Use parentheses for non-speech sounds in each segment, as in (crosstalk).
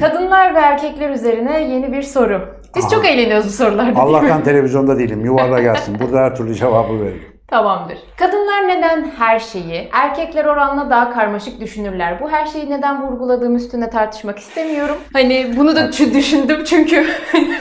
Kadınlar ve erkekler üzerine yeni bir soru. Biz Aha. çok eğleniyoruz bu sorularda. Allah'tan (laughs) televizyonda değilim. Yuvarla gelsin. Burada her türlü cevabı veririm. Tamamdır. Kadınlar neden her şeyi erkekler oranla daha karmaşık düşünürler? Bu her şeyi neden vurguladığım üstüne tartışmak istemiyorum. Hani bunu da düşündüm çünkü.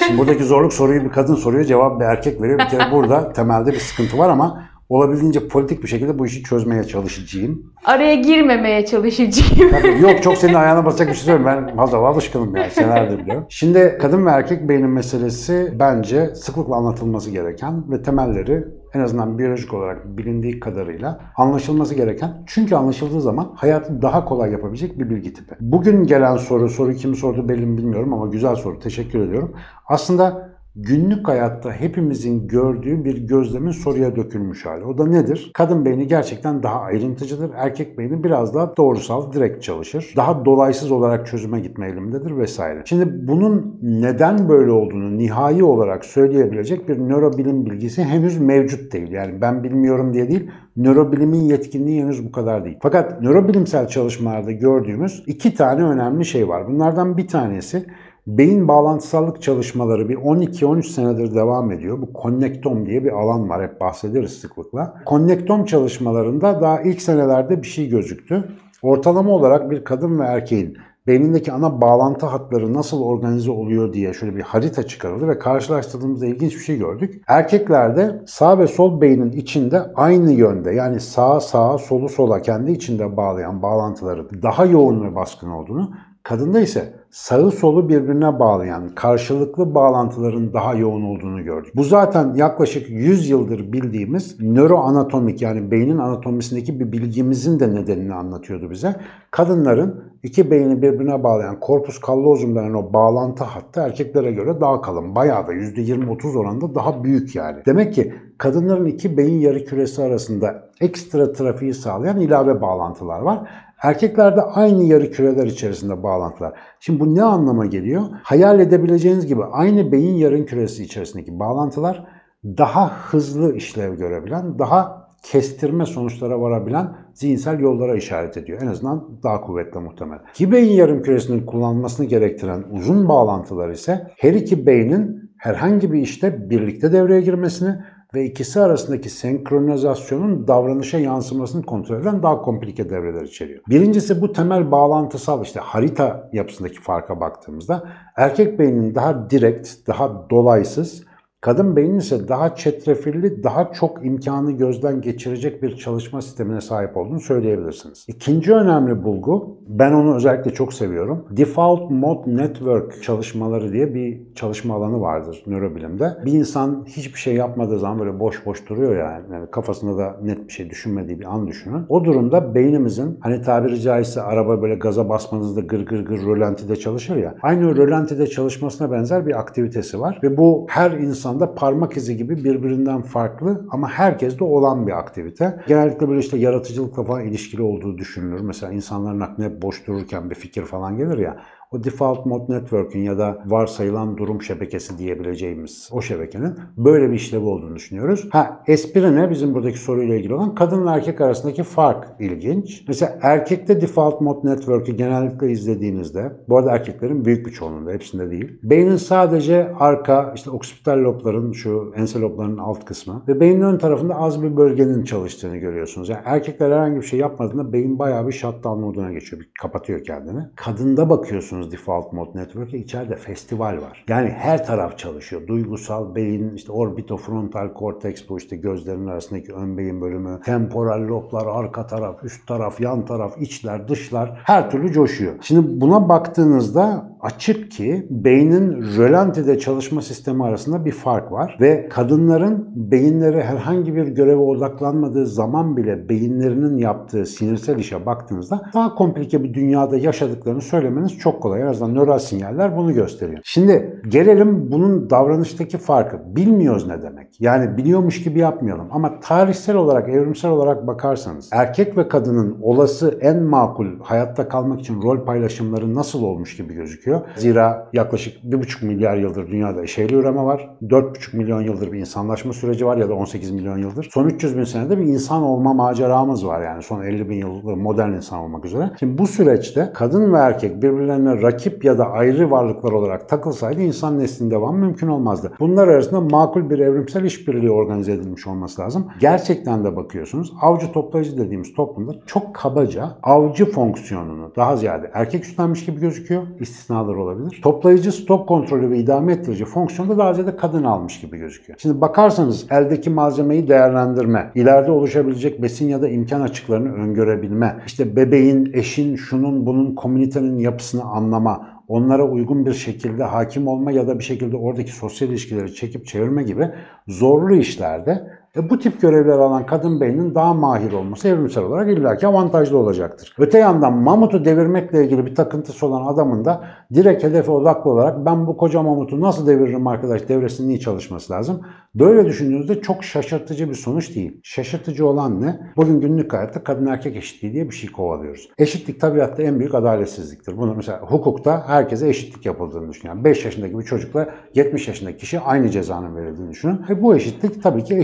Şimdi buradaki zorluk soruyu bir kadın soruyor, cevap bir erkek veriyor. Bir kere (laughs) burada temelde bir sıkıntı var ama olabildiğince politik bir şekilde bu işi çözmeye çalışacağım. Araya girmemeye çalışacağım. Tabii, yok çok (laughs) senin ayağına basacak bir şey söyleyeyim. Ben fazla alışkınım yani senelerdir biliyorum. Şimdi kadın ve erkek beynin meselesi bence sıklıkla anlatılması gereken ve temelleri en azından biyolojik olarak bilindiği kadarıyla anlaşılması gereken. Çünkü anlaşıldığı zaman hayatı daha kolay yapabilecek bir bilgi tipi. Bugün gelen soru, soru kim sordu belli mi bilmiyorum ama güzel soru. Teşekkür ediyorum. Aslında günlük hayatta hepimizin gördüğü bir gözlemin soruya dökülmüş hali. O da nedir? Kadın beyni gerçekten daha ayrıntıcıdır. Erkek beyni biraz daha doğrusal, direkt çalışır. Daha dolaysız olarak çözüme gitme eğilimindedir vesaire. Şimdi bunun neden böyle olduğunu nihai olarak söyleyebilecek bir nörobilim bilgisi henüz mevcut değil. Yani ben bilmiyorum diye değil, nörobilimin yetkinliği henüz bu kadar değil. Fakat nörobilimsel çalışmalarda gördüğümüz iki tane önemli şey var. Bunlardan bir tanesi Beyin bağlantısallık çalışmaları bir 12-13 senedir devam ediyor. Bu konnektom diye bir alan var. Hep bahsederiz sıklıkla. Konnektom çalışmalarında daha ilk senelerde bir şey gözüktü. Ortalama olarak bir kadın ve erkeğin beynindeki ana bağlantı hatları nasıl organize oluyor diye şöyle bir harita çıkarıldı ve karşılaştırdığımızda ilginç bir şey gördük. Erkeklerde sağ ve sol beynin içinde aynı yönde yani sağa sağa solu sola kendi içinde bağlayan bağlantıları daha yoğun ve baskın olduğunu Kadında ise sağı solu birbirine bağlayan karşılıklı bağlantıların daha yoğun olduğunu gördük. Bu zaten yaklaşık 100 yıldır bildiğimiz nöroanatomik yani beynin anatomisindeki bir bilgimizin de nedenini anlatıyordu bize. Kadınların iki beyni birbirine bağlayan korpus callosum denen o bağlantı hattı erkeklere göre daha kalın. Bayağı da %20-30 oranında daha büyük yani. Demek ki kadınların iki beyin yarı küresi arasında ekstra trafiği sağlayan ilave bağlantılar var. Erkeklerde aynı yarı küreler içerisinde bağlantılar. Şimdi bu ne anlama geliyor? Hayal edebileceğiniz gibi aynı beyin yarım küresi içerisindeki bağlantılar daha hızlı işlev görebilen, daha kestirme sonuçlara varabilen zihinsel yollara işaret ediyor. En azından daha kuvvetli muhtemel. İki beyin yarım küresinin kullanılmasını gerektiren uzun bağlantılar ise her iki beynin herhangi bir işte birlikte devreye girmesini ve ikisi arasındaki senkronizasyonun davranışa yansımasını kontrol eden daha komplike devreler içeriyor. Birincisi bu temel bağlantısal işte harita yapısındaki farka baktığımızda erkek beyninin daha direkt, daha dolaysız, Kadın beynin ise daha çetrefilli, daha çok imkanı gözden geçirecek bir çalışma sistemine sahip olduğunu söyleyebilirsiniz. İkinci önemli bulgu, ben onu özellikle çok seviyorum. Default Mode Network çalışmaları diye bir çalışma alanı vardır nörobilimde. Bir insan hiçbir şey yapmadığı zaman böyle boş boş duruyor yani. yani kafasında da net bir şey düşünmediği bir an düşünün. O durumda beynimizin hani tabiri caizse araba böyle gaza basmanızda gır gır gır rölantide çalışır ya. Aynı rölantide çalışmasına benzer bir aktivitesi var ve bu her insanda parmak izi gibi birbirinden farklı ama herkeste olan bir aktivite. Genellikle böyle işte yaratıcılıkla falan ilişkili olduğu düşünülür. Mesela insanların aklına hep boş dururken bir fikir falan gelir ya. O default mode network'ün ya da varsayılan durum şebekesi diyebileceğimiz o şebekenin böyle bir işlevi olduğunu düşünüyoruz. Ha espri ne? Bizim buradaki soruyla ilgili olan kadın ve erkek arasındaki fark ilginç. Mesela erkekte default mode network'ü genellikle izlediğinizde, bu arada erkeklerin büyük bir çoğunluğunda, hepsinde değil. Beynin sadece arka, işte oksipital lobların, şu ense loblarının alt kısmı ve beynin ön tarafında az bir bölgenin çalıştığını görüyorsunuz. Yani erkekler herhangi bir şey yapmadığında beyin bayağı bir shutdown moduna geçiyor, bir kapatıyor kendini. Kadında bakıyorsunuz default mode network'e içeride festival var. Yani her taraf çalışıyor. Duygusal beyin, işte orbitofrontal korteks bu işte gözlerin arasındaki ön beyin bölümü, temporal loblar, arka taraf, üst taraf, yan taraf, içler, dışlar her türlü coşuyor. Şimdi buna baktığınızda açık ki beynin rölantide çalışma sistemi arasında bir fark var ve kadınların beyinleri herhangi bir göreve odaklanmadığı zaman bile beyinlerinin yaptığı sinirsel işe baktığınızda daha komplike bir dünyada yaşadıklarını söylemeniz çok kolay. Kolay. En azından nöral sinyaller bunu gösteriyor. Şimdi gelelim bunun davranıştaki farkı. Bilmiyoruz ne demek. Yani biliyormuş gibi yapmayalım. Ama tarihsel olarak, evrimsel olarak bakarsanız erkek ve kadının olası en makul hayatta kalmak için rol paylaşımları nasıl olmuş gibi gözüküyor. Zira yaklaşık 1,5 milyar yıldır dünyada eşeğli üreme var. 4,5 milyon yıldır bir insanlaşma süreci var ya da 18 milyon yıldır. Son 300 bin senede bir insan olma maceramız var yani son 50 bin yıldır modern insan olmak üzere. Şimdi bu süreçte kadın ve erkek birbirlerine rakip ya da ayrı varlıklar olarak takılsaydı insan neslinin devamı mümkün olmazdı. Bunlar arasında makul bir evrimsel işbirliği organize edilmiş olması lazım. Gerçekten de bakıyorsunuz avcı toplayıcı dediğimiz toplumda çok kabaca avcı fonksiyonunu daha ziyade erkek üstlenmiş gibi gözüküyor. İstisnalar olabilir. Toplayıcı stok kontrolü ve idame ettirici fonksiyonu da daha ziyade kadın almış gibi gözüküyor. Şimdi bakarsanız eldeki malzemeyi değerlendirme, ileride oluşabilecek besin ya da imkan açıklarını öngörebilme, işte bebeğin, eşin, şunun, bunun, komünitenin yapısını anlama, onlara uygun bir şekilde hakim olma ya da bir şekilde oradaki sosyal ilişkileri çekip çevirme gibi zorlu işlerde e, bu tip görevler alan kadın beyninin daha mahir olması evrimsel olarak illaki avantajlı olacaktır. Öte yandan mamutu devirmekle ilgili bir takıntısı olan adamın da direkt hedefe odaklı olarak ben bu koca mamutu nasıl deviririm arkadaş devresinin iyi çalışması lazım. Böyle düşündüğünüzde çok şaşırtıcı bir sonuç değil. Şaşırtıcı olan ne? Bugün günlük hayatta kadın erkek eşitliği diye bir şey kovalıyoruz. Eşitlik tabiatta en büyük adaletsizliktir. Bunu mesela hukukta herkese eşitlik yapıldığını düşünün. Yani 5 yaşındaki bir çocukla 70 yaşındaki kişi aynı cezanın verildiğini düşünün. E bu eşitlik tabii ki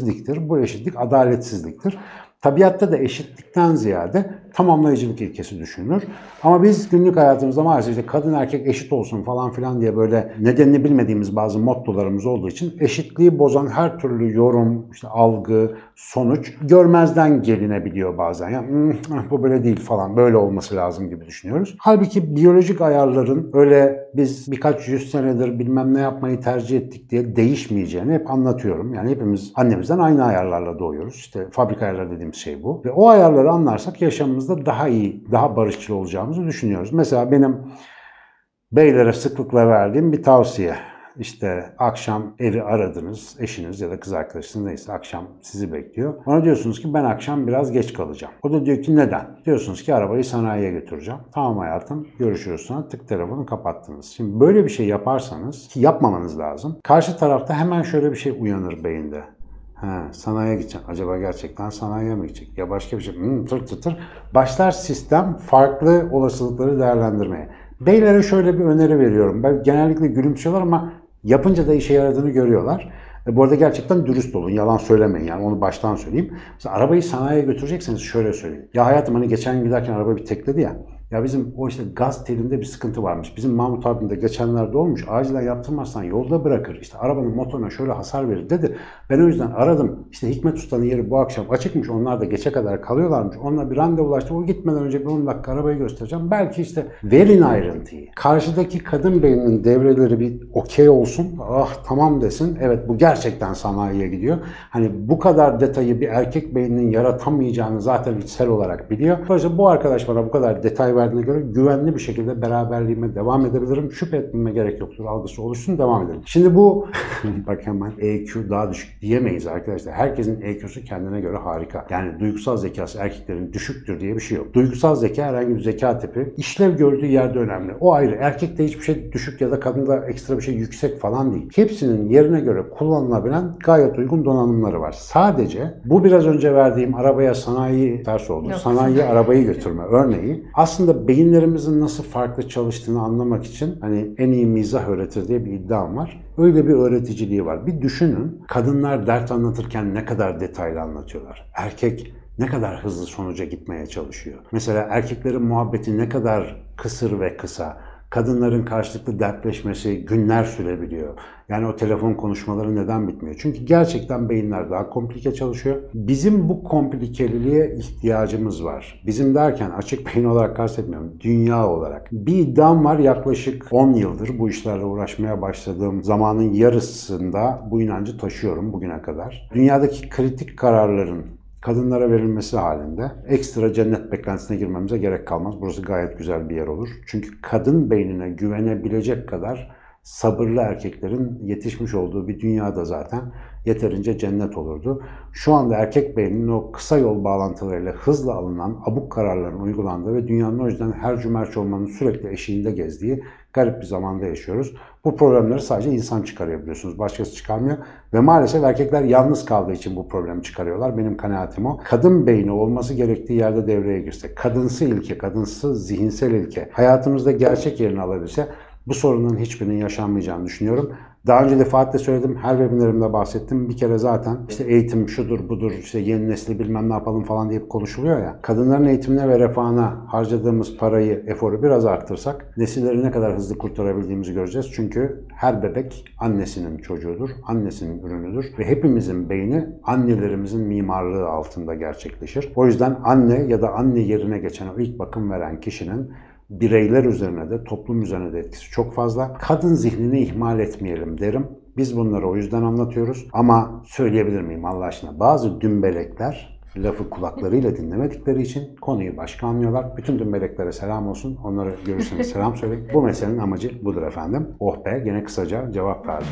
eşitsizliktir. Bu eşitlik adaletsizliktir. Tabiatta da eşitlikten ziyade tamamlayıcılık ilkesi düşünülür. Ama biz günlük hayatımızda maalesef işte kadın erkek eşit olsun falan filan diye böyle nedenini bilmediğimiz bazı mottolarımız olduğu için eşitliği bozan her türlü yorum, işte algı, sonuç görmezden gelinebiliyor bazen. Ya "Hmm, bu böyle değil falan böyle olması lazım gibi düşünüyoruz. Halbuki biyolojik ayarların öyle biz birkaç yüz senedir bilmem ne yapmayı tercih ettik diye değişmeyeceğini hep anlatıyorum. Yani hepimiz annemizden aynı ayarlarla doğuyoruz. İşte fabrika ayarları dediğimiz şey bu. Ve o ayarları anlarsak yaşamımızda daha iyi, daha barışçıl olacağımızı düşünüyoruz. Mesela benim beylere sıklıkla verdiğim bir tavsiye. İşte akşam evi aradınız, eşiniz ya da kız arkadaşınız neyse akşam sizi bekliyor. Ona diyorsunuz ki ben akşam biraz geç kalacağım. O da diyor ki neden? Diyorsunuz ki arabayı sanayiye götüreceğim. Tamam hayatım görüşürüz sonra tık telefonu kapattınız. Şimdi böyle bir şey yaparsanız ki yapmamanız lazım. Karşı tarafta hemen şöyle bir şey uyanır beyinde. Ha, sanayiye gideceğim. Acaba gerçekten sanayiye mi gidecek? Ya başka bir şey. Hmm, tır tır tır. Başlar sistem farklı olasılıkları değerlendirmeye. Beylere şöyle bir öneri veriyorum. Ben genellikle gülümsüyorlar ama yapınca da işe yaradığını görüyorlar. E, bu arada gerçekten dürüst olun. Yalan söylemeyin yani onu baştan söyleyeyim. Mesela arabayı sanayiye götürecekseniz şöyle söyleyeyim. Ya hayatım hani geçen giderken araba bir tekledi ya. Ya bizim o işte gaz telinde bir sıkıntı varmış. Bizim Mahmut abim de geçenlerde olmuş. Acilen yaptırmazsan yolda bırakır. İşte arabanın motoruna şöyle hasar verir dedi. Ben o yüzden aradım. İşte Hikmet Usta'nın yeri bu akşam açıkmış. Onlar da geçe kadar kalıyorlarmış. Onunla bir randevulaştım. O gitmeden önce bir 10 dakika arabayı göstereceğim. Belki işte verin ayrıntıyı. Karşıdaki kadın beyninin devreleri bir okey olsun. Ah tamam desin. Evet bu gerçekten sanayiye gidiyor. Hani bu kadar detayı bir erkek beyninin yaratamayacağını zaten içsel olarak biliyor. Dolayısıyla bu arkadaş bana bu kadar detay verdiğine göre güvenli bir şekilde beraberliğime devam edebilirim. Şüphe etmeme gerek yoktur. Algısı oluşsun devam edelim. Şimdi bu (laughs) bak hemen EQ daha düşük diyemeyiz arkadaşlar. Herkesin EQ'su kendine göre harika. Yani duygusal zekası erkeklerin düşüktür diye bir şey yok. Duygusal zeka herhangi bir zeka tipi işlev gördüğü yerde önemli. O ayrı. Erkekte hiçbir şey düşük ya da kadında ekstra bir şey yüksek falan değil. Hepsinin yerine göre kullanılabilen gayet uygun donanımları var. Sadece bu biraz önce verdiğim arabaya sanayi ters oldu. Yok. Sanayiye arabayı götürme örneği aslında beyinlerimizin nasıl farklı çalıştığını anlamak için hani en iyi mizah öğretir diye bir iddiam var. Öyle bir öğreticiliği var. Bir düşünün kadınlar dert anlatırken ne kadar detaylı anlatıyorlar. Erkek ne kadar hızlı sonuca gitmeye çalışıyor. Mesela erkeklerin muhabbeti ne kadar kısır ve kısa. Kadınların karşılıklı dertleşmesi günler sürebiliyor. Yani o telefon konuşmaları neden bitmiyor? Çünkü gerçekten beyinler daha komplike çalışıyor. Bizim bu komplikeliliğe ihtiyacımız var. Bizim derken açık beyin olarak kastetmiyorum. Dünya olarak. Bir iddiam var yaklaşık 10 yıldır bu işlerle uğraşmaya başladığım zamanın yarısında bu inancı taşıyorum bugüne kadar. Dünyadaki kritik kararların kadınlara verilmesi halinde ekstra cennet beklentisine girmemize gerek kalmaz. Burası gayet güzel bir yer olur. Çünkü kadın beynine güvenebilecek kadar sabırlı erkeklerin yetişmiş olduğu bir dünyada zaten yeterince cennet olurdu. Şu anda erkek beyninin o kısa yol bağlantılarıyla hızla alınan abuk kararların uygulandığı ve dünyanın o yüzden her cümerç olmanın sürekli eşiğinde gezdiği garip bir zamanda yaşıyoruz. Bu problemleri sadece insan çıkarıyor biliyorsunuz. Başkası çıkarmıyor. Ve maalesef erkekler yalnız kaldığı için bu problemi çıkarıyorlar. Benim kanaatim o. Kadın beyni olması gerektiği yerde devreye girse, kadınsı ilke, kadınsı zihinsel ilke hayatımızda gerçek yerini alabilse bu sorunun hiçbirinin yaşanmayacağını düşünüyorum. Daha önce defaatle söyledim, her webinlerimde bahsettim. Bir kere zaten işte eğitim şudur budur, işte yeni nesli bilmem ne yapalım falan deyip konuşuluyor ya. Kadınların eğitimine ve refahına harcadığımız parayı, eforu biraz arttırsak nesilleri ne kadar hızlı kurtarabildiğimizi göreceğiz. Çünkü her bebek annesinin çocuğudur, annesinin ürünüdür ve hepimizin beyni annelerimizin mimarlığı altında gerçekleşir. O yüzden anne ya da anne yerine geçen o ilk bakım veren kişinin bireyler üzerine de toplum üzerine de etkisi çok fazla. Kadın zihnini ihmal etmeyelim derim. Biz bunları o yüzden anlatıyoruz. Ama söyleyebilir miyim Allah aşkına? Bazı dümbelekler lafı kulaklarıyla dinlemedikleri için konuyu başka anlıyorlar. Bütün dümbeleklere selam olsun. Onları görürseniz selam söyleyin. Bu meselenin amacı budur efendim. Oh be gene kısaca cevap verdim.